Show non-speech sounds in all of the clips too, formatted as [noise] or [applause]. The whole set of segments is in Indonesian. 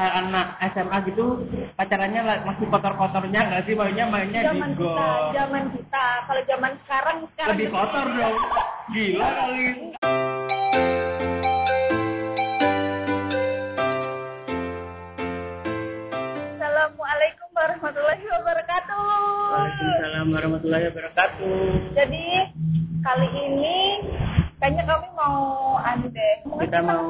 kayak anak SMA gitu pacarannya masih kotor-kotornya nggak sih? Mainnya mainnya di zaman kita zaman kita. Kalau zaman sekarang sekarang lebih kotor dong. Gila kali. Assalamualaikum warahmatullahi wabarakatuh. Waalaikumsalam warahmatullahi wabarakatuh. Jadi kali ini kayaknya kami mau anu deh kita mau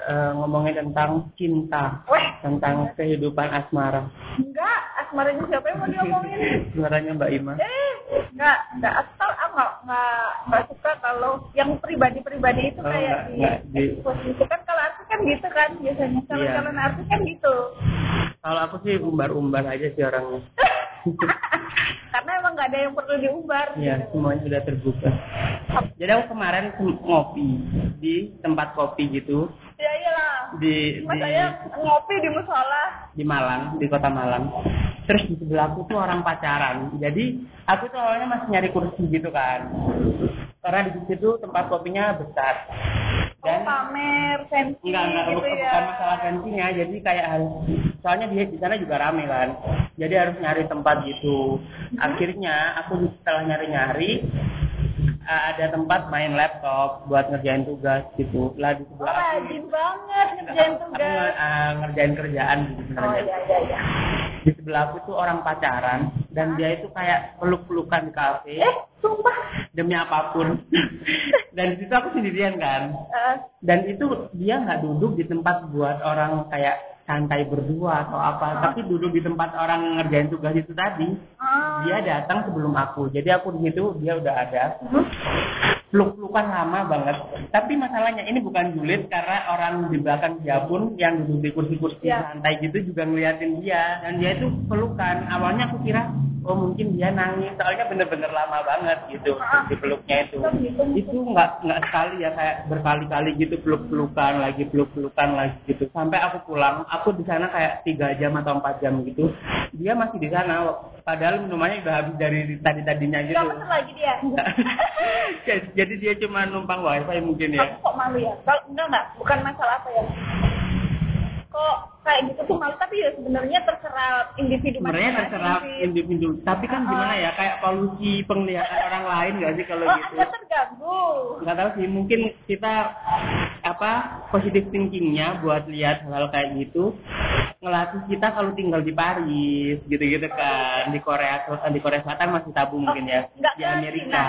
eh, ngomongin tentang cinta. Weh, tentang kehidupan asmara. Enggak asmaranya siapa yang mau diomongin? [laughs] Suaranya Mbak Ima. Eh enggak enggak asal ah enggak enggak enggak suka kalau yang pribadi-pribadi itu Oh, kayak enggak, di, enggak di- gitu. Kan kalau artis kan gitu kan biasanya kalau Iya. calon artis kan gitu. Kalau aku sih umbar-umbar aja sih orangnya. [laughs] Karena emang nggak ada yang perlu diumbar Iya, semuanya sudah terbuka. Jadi aku kemarin ngopi di tempat kopi gitu ya iyalah di mas di, saya ngopi di musola di Malang, di kota Malang. Terus di sebelahku tuh orang pacaran. Jadi aku tuh awalnya masih nyari kursi gitu kan. Karena di situ tempat kopinya besar. oh pamer sensi enggak enggak gitu bukan, ya bukan masalah gantinya jadi kayak harus soalnya dia di sana juga rame kan jadi harus nyari tempat gitu Mm-hmm. akhirnya aku setelah nyari nyari ada tempat main laptop buat ngerjain tugas gitu. Lah di oh sebelah aku rajin banget ngerjain [laughs] aku tugas. nge- ah, ngerjain kerjaan gitu oh sebenarnya iya iya iya. Di sebelah aku tuh orang pacaran dan dia itu kayak peluk-pelukan di kafe. Eh sumpah. Demi apa pun. [laughs] Dan di situ aku sendirian kan. Eh, dan itu dia nggak duduk di tempat buat orang kayak santai berdua atau apa. Tapi duduk di tempat orang ngerjain tugas itu tadi ah. dia datang sebelum aku. Jadi aku di situ dia udah ada. Peluk-pelukan lama banget. Tapi masalahnya ini bukan julid karena orang di belakang dia pun yang duduk di kursi-kursi Ya. santai gitu juga ngeliatin dia. Dan dia itu pelukan. Awalnya aku kira oh mungkin dia nangis. Soalnya bener-bener lama banget gitu Ah. di peluknya itu. Itu nggak nggak sekali ya kayak berkali-kali gitu peluk-pelukan lagi peluk-pelukan lagi gitu. Sampai aku pulang aku di sana kayak tiga jam atau empat jam gitu. Dia masih di sana padahal minumannya udah habis dari tadi tadinya gitu. Nggak lagi dia. [laughs] Jadi dia cuma numpang wifi mungkin ya. Aku kok malu ya? Kalau enggak enggak. Bukan masalah apa ya kok kayak gitu tuh malu. Tapi ya sebenarnya terserah individu sebenarnya terserah individu. Tapi kan Ah. gimana ya kayak polusi penglihatan orang lain nggak sih kalau oh gitu? anda terganggu. Nggak tahu sih mungkin kita apa positif thinkingnya buat lihat hal-hal kayak gitu ngelatih kita kalau tinggal di Paris gitu-gitu kan. Di Korea Sel- di Korea Selatan masih tabu mungkin ya. nggak di Amerika.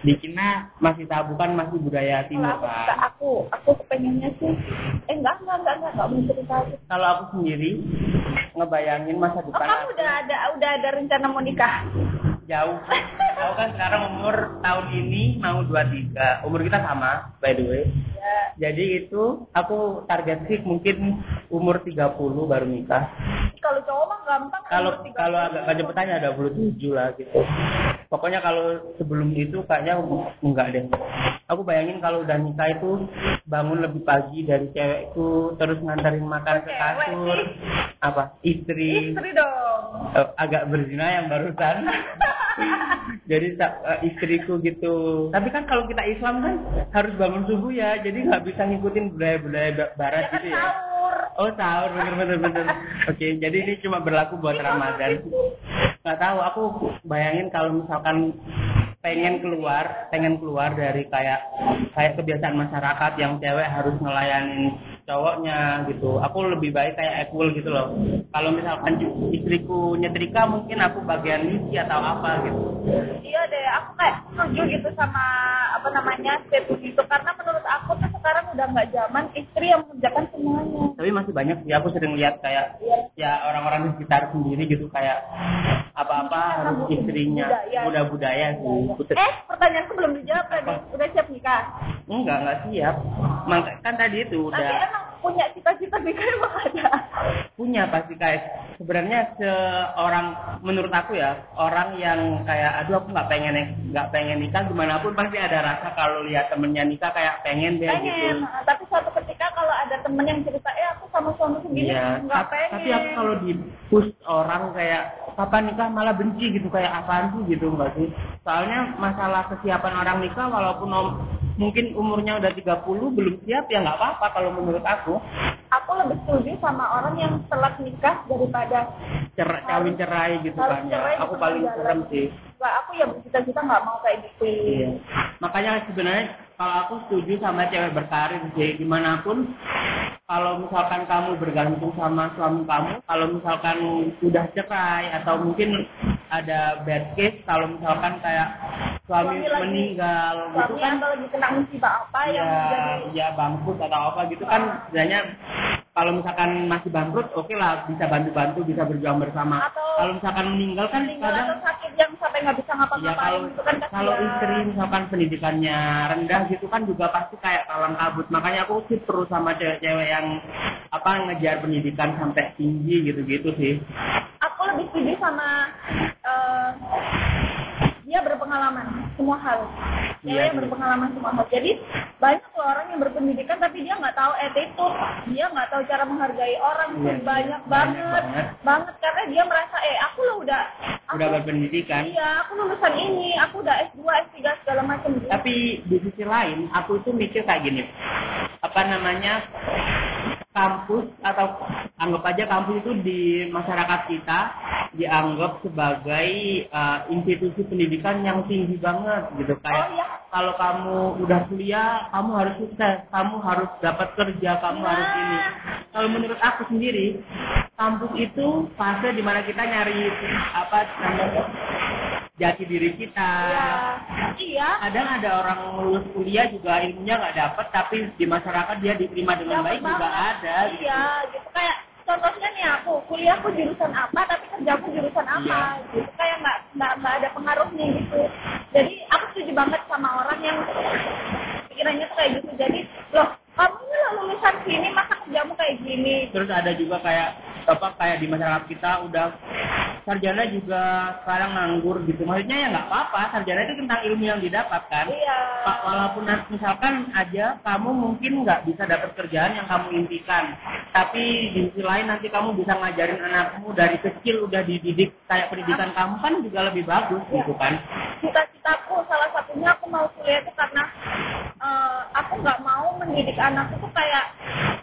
Di Cina masih tabu kan masih budaya timur aku kan. aku aku kepengennya sih eh enggak enggak enggak enggak enggak mau cerita kalau aku sendiri ngebayangin masa oh, depan kamu aku. udah ada udah ada rencana mau nikah jauh aku kan sekarang umur tahun ini mau 23 umur kita sama by the way ya Jadi itu aku target sih mungkin umur 30 baru nikah. kalau cowok mah gampang Kalau umur 30. kalau agak cepetannya ada 27 lah gitu. Pokoknya kalau sebelum itu kayaknya enggak deh. Aku bayangin kalau udah nikah itu bangun lebih pagi dari cewekku terus nganterin makan ke kasur. Apa? Istri. istri dong Eh, agak berzina yang barusan. [laughs] jadi eh, istriku gitu. Tapi kan kalau kita Islam kan harus bangun subuh ya, jadi nggak bisa ngikutin budaya-budaya ba- barat ya gitu ya. sahur Oh sahur bener bener bener. Oke, jadi ini cuma berlaku buat Ramadan. Nggak tahu, aku bayangin kalau misalkan pengen keluar, pengen keluar dari kayak kayak kebiasaan masyarakat yang cewek harus ngelayanin cowoknya gitu. Aku lebih baik kayak equal gitu loh. Kalau misalkan istriku nyetrika mungkin aku bagian misi atau apa gitu. iya deh aku kayak setuju gitu sama apa namanya statement itu karena menurut aku tuh sekarang udah nggak zaman istri yang mengerjakan semuanya. Tapi masih banyak sih aku sering lihat kayak Iya. ya orang-orang di sekitar sendiri gitu kayak apa-apa harus istrinya Budaya. muda budaya sih Putri- eh pertanyaanku belum dijawab tadi. Udah siap nikah? Enggak enggak siap. Maka, kan tadi itu tapi udah emang punya cita-cita emang ada punya pasti kayak sebenarnya seorang menurut aku ya orang yang kayak aduh aku nggak pengen nggak pengen nikah gimana pun pasti ada rasa kalau lihat temennya nikah kayak pengen deh gitu. Pengen tapi suatu ketika kalau ada temen yang cerita eh aku sama suami segini Iya, nggak tap- pengen tapi aku kalau di push orang kayak kapan nikah malah benci gitu kayak apaan sih gitu enggak sih? Soalnya masalah kesiapan orang nikah walaupun om- mungkin umurnya udah 30 belum siap ya nggak apa-apa kalau menurut aku. aku lebih setuju sama orang yang telat nikah daripada cerai kawin cerai gitu kan ya cerai aku di paling tengah serem sih Wah, aku ya bercita-cita nggak mau kayak gitu Iya. Makanya sebenarnya kalau aku setuju sama cewek berkarir sih, di mana pun. Kalau misalkan kamu bergantung sama suami kamu, kalau misalkan sudah cerai atau mungkin ada bad case, kalau misalkan kayak suami Suami lagi- meninggal gitu suami kan, atau lagi kena musibah apa yang ya jadi ya bangkrut atau apa gitu kan, sebenarnya kalau misalkan masih bangkrut, oke lah bisa bantu-bantu, bisa berjuang bersama. Atau- Kalau misalkan meninggal kan meninggal kadang atau sakit yang sampai nggak bisa Ya ngapa-ngapain kalau itu kan kasihan. kalau istri misalkan pendidikannya rendah gitu kan juga pasti kayak kalang kabut. Makanya aku sih terus sama cewek-cewek yang apa ngejar pendidikan sampai tinggi gitu-gitu sih. aku lebih setuju sama eh, dia berpengalaman semua hal dia Iya, yang iya. berpengalaman semua hal jadi banyak orang yang berpendidikan tapi dia nggak tahu attitude dia nggak tahu cara menghargai orang Iya, iya. banyak, Banyak banget banget. banget karena dia merasa eh aku lo udah aku, Udah berpendidikan. iya aku lulusan ini aku udah S2 S3 segala macam gitu Tapi di sisi lain aku itu mikir kayak gini. Apa namanya? kampus atau anggap aja kampus itu di masyarakat kita dianggap sebagai uh, institusi pendidikan yang tinggi banget gitu kayak Oh, iya. kalau kamu udah kuliah kamu harus sukses kamu harus dapat kerja kamu Nah. harus ini kalau menurut aku sendiri kampus itu fase di mana kita nyari apa namanya jati diri kita iya iya kadang ada orang lulus kuliah juga ilmunya nggak dapat tapi di masyarakat dia diterima dengan Dapet baik juga banget. ada gitu. Iya, gitu kayak contohnya nih aku kuliahku jurusan apa tapi kerjaku jurusan apa Iya. gitu kayak nggak nggak nggak ada pengaruhnya gitu. Jadi aku setuju banget sama orang yang pikirannya tuh kayak gitu. Jadi loh kamu lulusan sini masa kerjamu kayak gini. terus ada juga kayak apa kayak di masyarakat kita udah sarjana juga sekarang nganggur gitu maksudnya ya nggak apa-apa sarjana itu tentang ilmu yang didapatkan Iya. Pak, walaupun misalkan aja kamu mungkin nggak bisa dapat kerjaan yang kamu impikan, tapi di sisi lain nanti kamu bisa ngajarin anakmu dari kecil udah dididik kayak pendidikan kamu kan juga lebih bagus gitu kan? Cita-citaku salah satunya aku mau kuliah itu karena eh, aku nggak mau mendidik anakku tuh kayak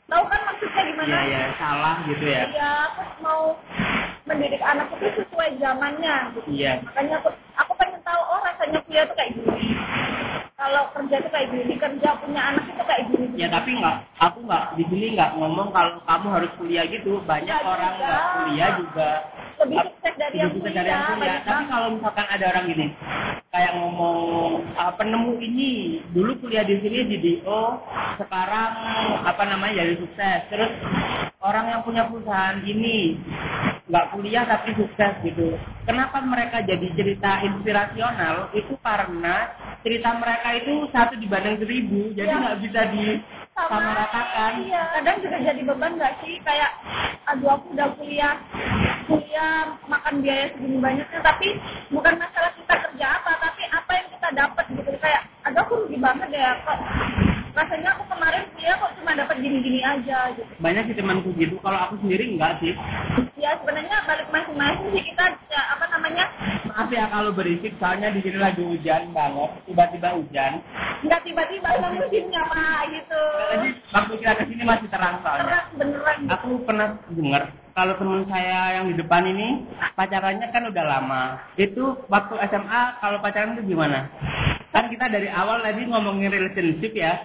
tahu kan maksudnya gimana? Iya ya salah gitu ya. Iya, aku mau mendidik anak itu sesuai zamannya. Gitu. Iya. Makanya aku aku pengen tahu oh rasanya kuliah tuh kayak gini. Kalau kerja tuh kayak gini, kerja punya anak itu kayak gini. Ya tapi nggak, aku nggak di sini nggak ngomong kalau kamu harus kuliah gitu. Banyak Nggak orang juga. nggak kuliah juga. Lebih sukses dari lebih yang sukses dari yang banyak Tapi kalau misalkan ada orang gini, kayak ngomong ah, penemu ini dulu kuliah di sini di DO, sekarang apa namanya jadi sukses. Terus orang yang punya perusahaan ini nggak kuliah tapi sukses gitu. Kenapa mereka jadi cerita inspirasional? Itu karena cerita mereka itu satu dibanding seribu, jadi Iya. nggak bisa disamaratakan. Iya. Kadang juga jadi beban nggak sih kayak aduh aku udah kuliah kuliah makan biaya segini banyaknya tapi bukan masalah kita kerja apa tapi apa yang kita dapat gitu kayak aduh aku rugi banget ya kok rasanya aku kemarin kuliah kok cuma dapat gini-gini aja gitu Banyak sih temanku gitu. Kalau aku sendiri enggak sih. ya sebenarnya balik masing-masing sih kita ya, apa namanya Maaf ya kalau berisik, soalnya di sini lagi hujan banget. Tiba-tiba hujan. nggak tiba-tiba yang musimnya pak gitu Jadi waktu kita ke sini masih terang soalnya. terang beneran gitu. Aku pernah dengar kalau teman saya yang di depan ini pacarannya kan udah lama. Itu waktu SMA kalau pacaran itu gimana? Kan kita dari awal tadi ngomongin relationship ya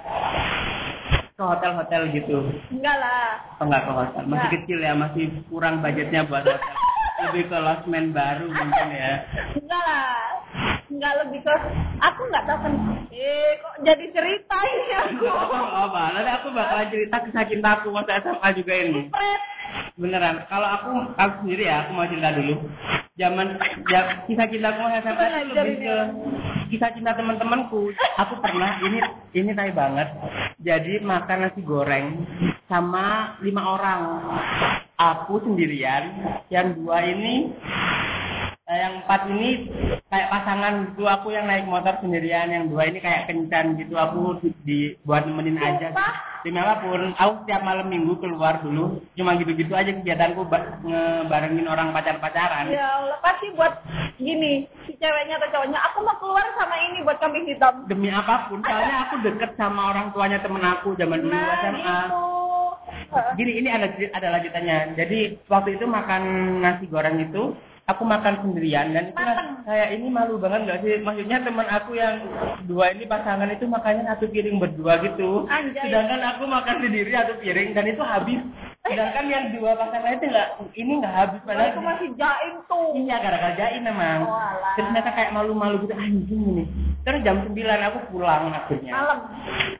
ke hotel-hotel gitu. enggak lah Oh enggak ke hotel, masih Enggak. kecil ya, masih kurang budgetnya buat hotel. [laughs] Lebih ke losmen baru mungkin ya. enggak lah enggak lebih ke aku nggak tahu kan eh kok jadi cerita ini aku Enggak apa-apa, nanti aku bakalan cerita kisah cintaku masa SMA juga ini. Beneran, kalau aku, aku sendiri ya, aku mau cerita dulu. Zaman ya, kisah cintaku masa SMA itu lebih ke kisah cinta teman-temanku. Aku pernah ini ini tai banget. Jadi makan nasi goreng sama lima orang. Aku sendirian, yang dua ini eh, yang empat ini kayak pasangan gitu aku yang naik motor sendirian yang dua ini kayak kencan gitu aku di, di- buat nemenin aja Sumpah? di mana pun aku setiap malam minggu keluar dulu cuma gitu-gitu aja kegiatanku ba- ngebarengin orang pacar-pacaran ya Allah pasti buat gini si ceweknya atau cowoknya aku mau keluar sama ini buat kambing hitam demi apa pun soalnya aku deket sama orang tuanya temen aku zaman dulu nah SMA Heeh. Gini, ini ada ada lanjutannya. Jadi waktu itu makan nasi goreng itu, aku makan sendirian dan itu kayak ini malu banget gak sih? Maksudnya teman aku yang dua ini pasangan itu makannya satu piring berdua gitu. Anjay. Sedangkan aku makan sendiri satu piring dan itu habis. Sedangkan yang dua pasangan itu nggak ini nggak habis padahal Itu masih jaim tuh. Iya, gara-gara jain memang. Oh, alah. Terus ternyata kayak malu-malu gitu anjing ini. Terus jam 9 aku pulang akhirnya. Malam.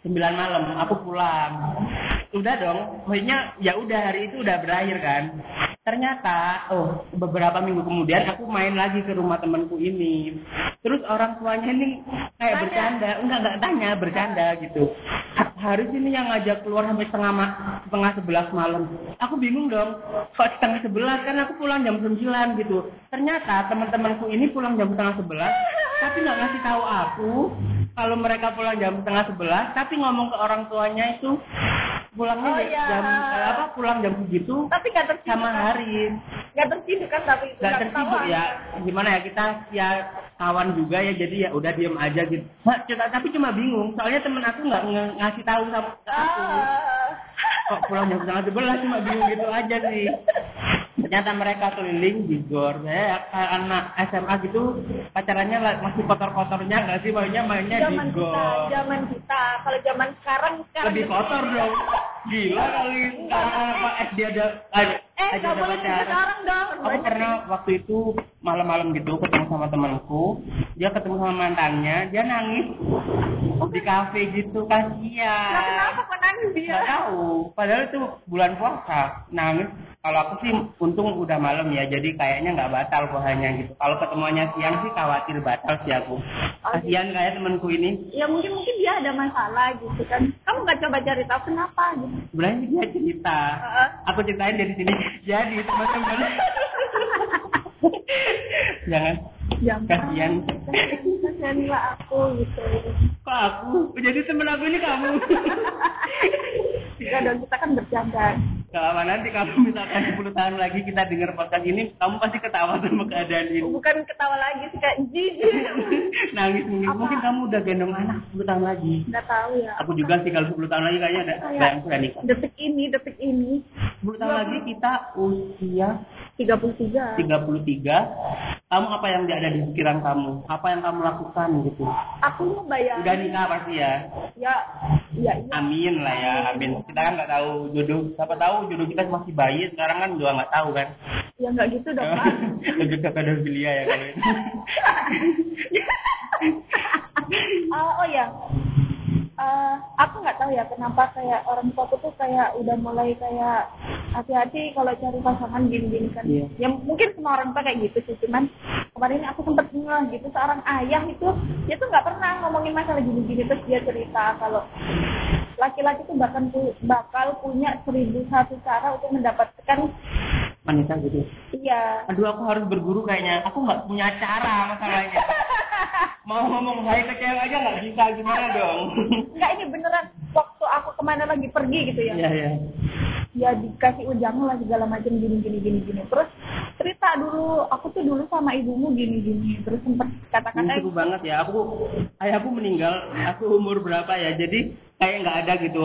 9 malam aku pulang. Udah dong, maksudnya ya udah hari itu udah berakhir kan. Ternyata oh beberapa minggu kemudian aku main lagi ke rumah temanku ini. Terus orang tuanya ini kayak Tanya. bercanda, enggak enggak tanya, bercanda gitu. Ha- Haris ini yang ngajak keluar sampai setengah ma- setengah sebelas malam. Aku bingung dong, kok setengah sebelas kan aku pulang jam 9 gitu. Ternyata teman-temanku ini pulang jam setengah sebelas, tapi nggak ngasih tahu aku kalau mereka pulang jam setengah sebelas, tapi ngomong ke orang tuanya itu pulangnya Oh, ya- iya. jam eh, apa pulang jam segitu Tapi gak terciduk sama kan? Haris. Gak terciduk kan tapi nggak nggak tersibuk ya. Gimana ya kita ya kawan juga ya jadi ya udah diem aja gitu. Nah, tapi cuma bingung soalnya temen aku nggak nge- ngasih tahu sama aku. Ah. kok pulang jam setengah sebelas cuma bingung gitu aja sih ternyata mereka keliling di gor. Ya anak SMA gitu pacarannya masih kotor-kotornya nggak sih? Mainnya mainnya di zaman kita, gor. zaman kita. Kalau zaman sekarang sekarang lebih kotor dong gila kali. Apa? SD ada ada Eh, aja gak ada boleh sekarang dong. aku pernah waktu itu malam-malam gitu ketemu sama temanku. Dia ketemu sama mantannya. Dia nangis. Di kafe gitu Nah, kasihan. Kenapa kok nangis dia? nggak tahu. Padahal itu bulan puasa. Nangis. Kalau aku sih untung udah malam ya. Jadi kayaknya nggak batal puasanya gitu. Kalau ketemuannya siang sih khawatir batal sih aku. Kasihan kayak temanku ini. Ya mungkin mungkin dia ada masalah gitu kan. Kamu nggak coba cari tahu kenapa gitu. sebenarnya dia cerita Heeh. aku ceritain dari sini jadi teman-teman jangan Jangan. Kasihan. Kasihan lah aku gitu. kok aku jadi temen aku ini kamu Enggak dong, kita kan bercanda. Kalau nanti kalau misalkan 10 tahun lagi kita dengar podcast ini kamu pasti ketawa sama keadaan ini. Bukan ketawa lagi sih kayak jijik. [laughs] nangis mungkin. Apa? mungkin kamu udah gendong anak 10 tahun lagi. Nggak tahu ya. aku juga sih kalau 10 tahun lagi kayaknya ada bayang nikah. detik ini, detik ini. 10 tahun lagi kita usia 33. 33 kamu apa yang ada di pikiran kamu? Apa yang kamu lakukan gitu? Aku mau bayar. udah nikah pasti ya? Ya, ya, iya. amin lah ya amin. Kita kan nggak tahu jodoh. Siapa tahu jodoh kita masih bayi sekarang kan juga nggak tahu kan? Ya nggak gitu dong, [laughs] lebih ke pedofilia ya kalau itu. Ah, [laughs] [laughs] oh ya, Eh, aku nggak tahu ya kenapa kayak orang tua tuh kayak udah mulai kayak hati-hati kalau cari pasangan gini-gini kan. Iya. Ya mungkin semua orang tua kayak gitu sih, cuman kemarin aku sempet ngeh gitu seorang ayah itu dia tuh nggak pernah ngomongin masalah gini-gini terus dia cerita kalau laki-laki tuh bahkan pu- bakal punya seribu satu cara untuk mendapatkan wanita gitu iya aduh aku harus berguru kayaknya aku nggak punya cara masalahnya [laughs] mau ngomong hai ke cewek aja nggak bisa gimana dong Enggak ini beneran waktu aku ke mana lagi pergi gitu ya. iya iya Ya dikasih ujang lah segala macam gini gini gini gini. Terus cerita dulu, aku tuh dulu sama ibumu gini gini. Terus sempet ini kata-kata seru banget ya aku ayahku meninggal aku umur berapa ya jadi kayak nggak ada gitu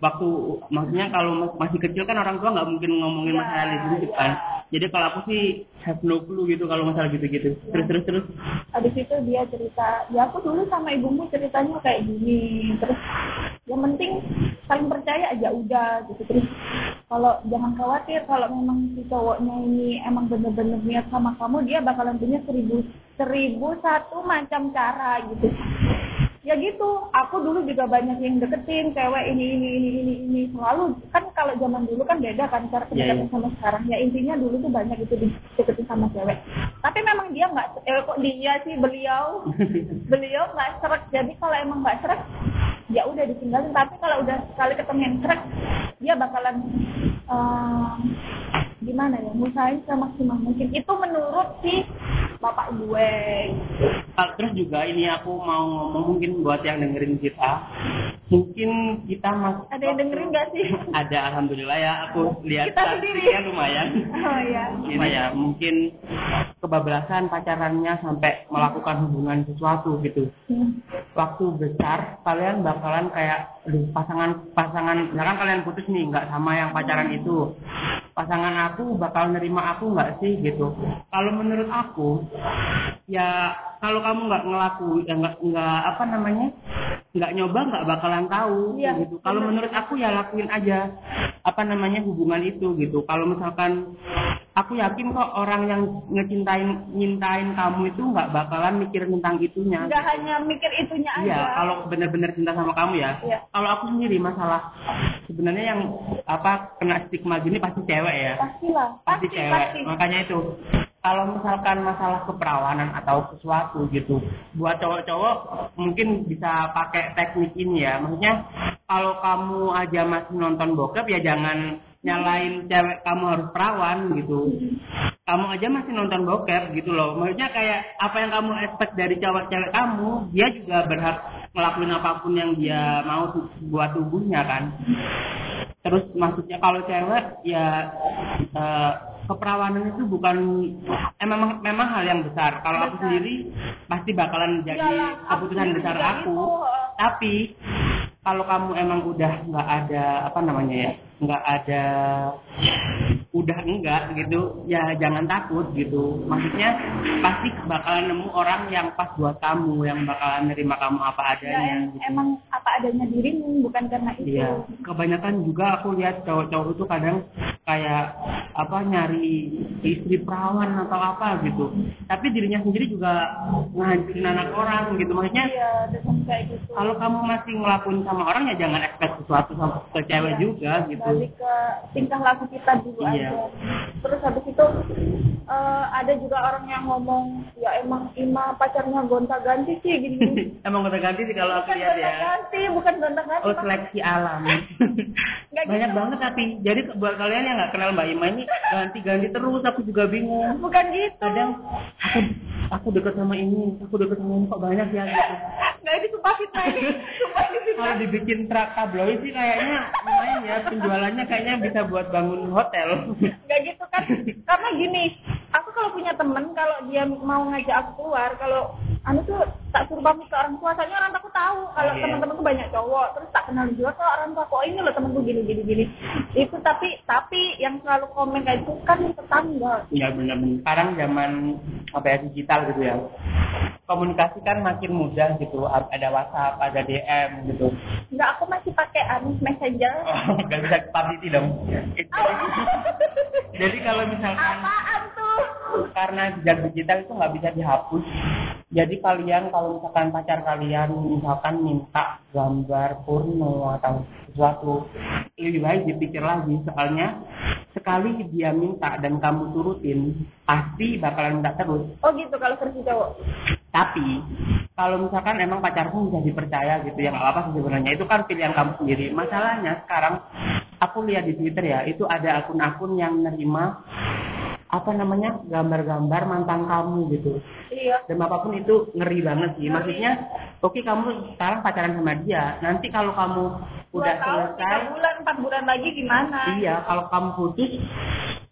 waktu maksudnya kalau mas- masih kecil kan orang tua nggak mungkin ngomongin Ya, masalah relationship kan jadi kalau aku sih have no clue gitu kalau masalah gitu-gitu terus terus terus habis itu dia cerita, ya aku dulu sama ibumu ceritanya kayak gini. Terus yang penting saling percaya aja udah gitu. Terus kalau jangan khawatir kalau memang si cowoknya ini emang bener-bener niat sama kamu, dia bakalan punya seribu seribu satu macam cara gitu. ya gitu aku dulu juga banyak yang deketin cewek ini ini ini ini ini. Selalu kan kalau zaman dulu kan beda kan cara Iya, pendekatan iya. sama sekarang. Ya intinya dulu tuh banyak itu deketin sama cewek. Tapi memang dia nggak eh kok dia sih beliau? [laughs] Beliau nggak serak. Jadi kalau emang nggak serak ya udah ditinggalin. Tapi kalau udah sekali ketemu yang serak dia bakalan ehm, gimana ya musahin semaksimal mungkin. Itu menurut si bapak gue terus juga ini aku mau ngomong mungkin buat yang dengerin kita mungkin kita mas Ada yang dengerin nggak sih? [laughs] ada alhamdulillah ya aku lihat Kita sendiri. lumayan Oh iya. ini ya mungkin kebablasan pacarannya sampai melakukan hubungan sesuatu gitu Hmm. waktu besar kalian bakalan kayak pasangan pasangan misalkan kalian putus nih nggak sama yang pacaran itu pasangan aku bakal nerima aku nggak sih gitu. Kalau menurut aku ya kalau kamu nggak ngelaku ya nggak nggak apa namanya nggak nyoba nggak bakalan tahu Iya, gitu. Kalau menurut aku ya lakuin aja apa namanya hubungan itu gitu. Kalau misalkan aku yakin kok orang yang ngecintain nyintain kamu itu nggak bakalan mikir tentang itunya Nggak hanya mikir itunya aja. Iya, kalau benar-benar cinta sama kamu ya. Iya. Kalau aku sendiri masalah sebenarnya yang apa kena stigma gini pasti cewek ya. pastilah. Pasti, cewek. Makanya itu kalau misalkan masalah keperawanan atau sesuatu gitu, buat cowok-cowok mungkin bisa pakai teknik ini ya. Maksudnya kalau kamu aja masih nonton bokep ya jangan nyalain cewek kamu harus perawan gitu. Kamu aja masih nonton bokep gitu loh. Maksudnya kayak apa yang kamu expect dari cewek-cewek kamu dia juga berhak ngelakuin apa pun yang dia mau buat tubuhnya kan. Terus maksudnya kalau cewek ya eh, keperawanan itu bukan eh, memang memang hal yang besar. Kalau aku sendiri pasti bakalan jadi keputusan besar aku. heeh. tapi kalau kamu emang udah nggak ada apa namanya ya nggak ada udah enggak gitu ya jangan takut gitu maksudnya pasti bakalan nemu orang yang pas buat kamu yang bakalan nerima kamu apa Ya, adanya em- gitu. emang apa adanya dirimu, bukan karena itu. Iya, kebanyakan juga aku lihat cowok-cowok itu kadang kayak apa nyari istri perawan atau apa gitu. Tapi dirinya sendiri juga ngancurin anak orang gitu. Maksudnya Iya, gitu. kalau kamu masih ngelakuin sama orang ya jangan expect sesuatu sama ke cewek Iya, juga gitu. Balik ke tingkah laku kita dulu Iya. aja. Terus habis itu eh, ada juga orang yang ngomong ya emang Ima pacarnya gonta-ganti sih gini-gini. [laughs] Emang udah ganti sih kalau aku lihat ya. gonta-ganti, bukan gonta-ganti. Oh Mas. seleksi alam. [laughs] Banyak gitu. banget tapi. Jadi buat kalian yang nggak kenal Mbak Ima ini [laughs] ganti-ganti terus. Aku juga bingung. Bukan gitu. Kadang aku aku deket sama ini, aku deket sama ini kok banyak ya gitu. [laughs] Nggak itu sumpah fitnah ini. Sumpah fitnah. Kalau dibikin trak tabloid sih kayaknya lumayan ya penjualannya kayaknya bisa buat bangun hotel. [laughs] Nggak gitu kan. Karena gini, aku kalau punya temen, kalau dia mau ngajak aku keluar, kalau anu tuh tak suruh pamit ke orang tua, soalnya orang tua aku tahu kalau Iya. teman-temanku banyak cowok, terus tak kenal juga ke orang tua, kok ini loh temanku gini gini gini. Itu tapi tapi yang selalu komen kayak itu kan tetangga. Iya benar-benar. Sekarang zaman apa ya digital gitu ya. Komunikasi kan makin mudah gitu. Ada WhatsApp, ada DM gitu. Enggak, aku masih pakai anu messenger. Oh, bisa publicity dong. [laughs] Jadi kalau misalkan Apaan tuh? karena jejak digital itu nggak bisa dihapus. Jadi kalian kalau misalkan pacar kalian misalkan minta gambar porno atau sesuatu, lebih baik dipikir lagi soalnya sekali dia minta dan kamu turutin pasti bakalan minta terus. Oh gitu kalau versi cowok. Tapi kalau misalkan emang pacarku bisa dipercaya gitu ya nggak apa sih sebenarnya itu kan pilihan kamu sendiri. Masalahnya sekarang aku lihat di Twitter ya itu ada akun-akun yang nerima apa namanya gambar-gambar mantan kamu gitu Iya. dan apa pun itu ngeri banget sih maksudnya oke kamu sekarang pacaran sama dia nanti kalau kamu udah tahun, tiga selesai bulan, empat bulan lagi gimana? iya kalau kamu putus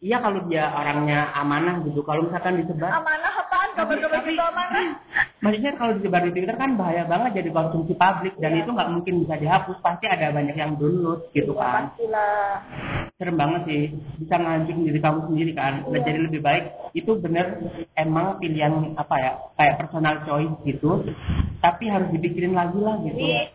iya kalau dia orangnya amanah gitu kalau misalkan disebar Amanah apaan? Kabar-kabar gitu amanah? [laughs] Maksudnya kalau disebar di Twitter kan bahaya banget jadi konsumsi publik dan Iya. itu nggak mungkin bisa dihapus pasti ada banyak yang download gitu Ya, kan pastilah. Serem banget sih. Bisa ngancurin diri kamu sendiri kan. Nah, Iya. jadi lebih baik. Itu bener emang pilihan apa ya kayak personal choice gitu. Tapi harus dipikirin lagi lah gitu. Jadi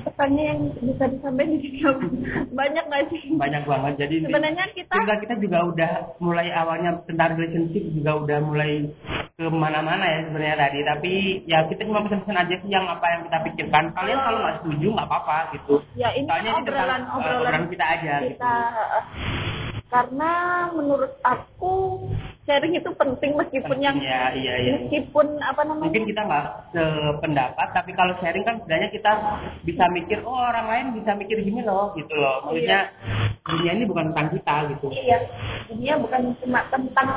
pesannya yang bisa disampaikan di apa? banyak nggak sih? banyak banget. Jadi Sebenarnya kita juga kita juga udah mulai awalnya tentang relationship juga udah mulai ke mana-mana ya sebenarnya tadi. Tapi ya kita cuma pesan-pesan aja sih yang apa yang kita pikirkan. Kalian kalau nggak setuju nggak apa-apa gitu. Ya ini soalnya ini tentang obrolan uh, obrolan obrolan kita aja gitu. kita eh, karena menurut aku sharing itu penting meskipun yang ya iya iya. meskipun apa namanya? Mungkin kita nggak sependapat tapi kalau sharing kan sebenarnya kita bisa mikir oh orang lain bisa mikir gini loh gitu loh. Maksudnya dunia ini bukan tentang kita gitu. Iya dunia bukan cuma tentang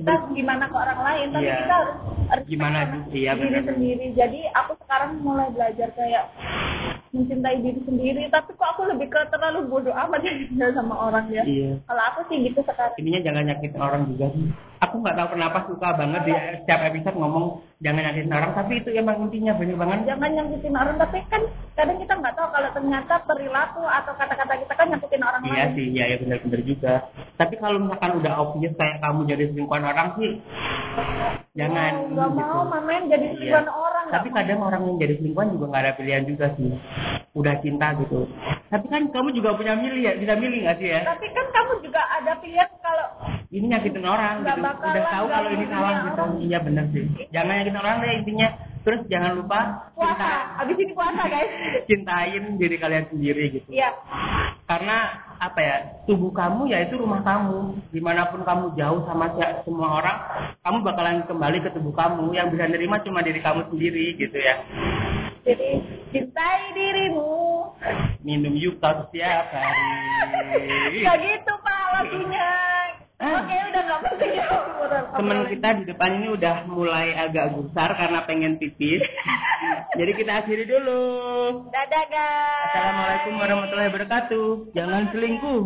kita gimana ke orang lain tapi Iya. kita harus harus Gimana, sama iya, diri sendiri jadi aku sekarang mulai belajar kayak mencintai diri sendiri tapi kok aku lebih ke terlalu bodoh amat ya sama orang ya Iya. kalau aku sih gitu sekarang Intinya jangan nyakitin orang juga sih. Aku nggak tahu kenapa suka banget di setiap episode ngomong jangan nyakitin orang, tapi itu emang intinya bener banget. jangan nyakitin orang tapi kan kadang kita nggak tahu kalau ternyata perilaku atau kata-kata kita kan nyakitin orang Iya lain sih, iya ya bener-bener juga. Tapi kalau misalkan udah obvious kayak kamu jadi selingkuhan orang sih, jangan. Oh, nggak gitu. mau mamen jadi Iya. selingkuhan orang nggak Tapi kadang orang yang jadi selingkuhan juga nggak ada pilihan juga sih. Udah cinta gitu. Tapi kan kamu juga punya milih ya, bisa milih nggak sih ya? tapi kan kamu juga ada pilihan kalau Ini nyakitin orang Nggak gitu. Udah tahu kalau ini salah gitu. orang. Iya bener sih. Jangan nyakitin orang deh intinya. Terus jangan lupa puasa cinta, abis ini puasa guys [laughs] cintain diri kalian sendiri gitu. iya Karena apa ya tubuh kamu ya itu rumah kamu di mana pun kamu jauh sama semua orang kamu bakalan kembali ke tubuh kamu yang bisa nerima cuma diri kamu sendiri gitu ya jadi cintai dirimu minum yuka setiap hari Gak gitu pak lagunya. Ah. Oke udah nggak penting ya. temen kita di depan ini udah mulai agak gusar karena pengen pipis [laughs] jadi kita akhiri dulu Dadah guys. Assalamualaikum warahmatullahi wabarakatuh jangan selingkuh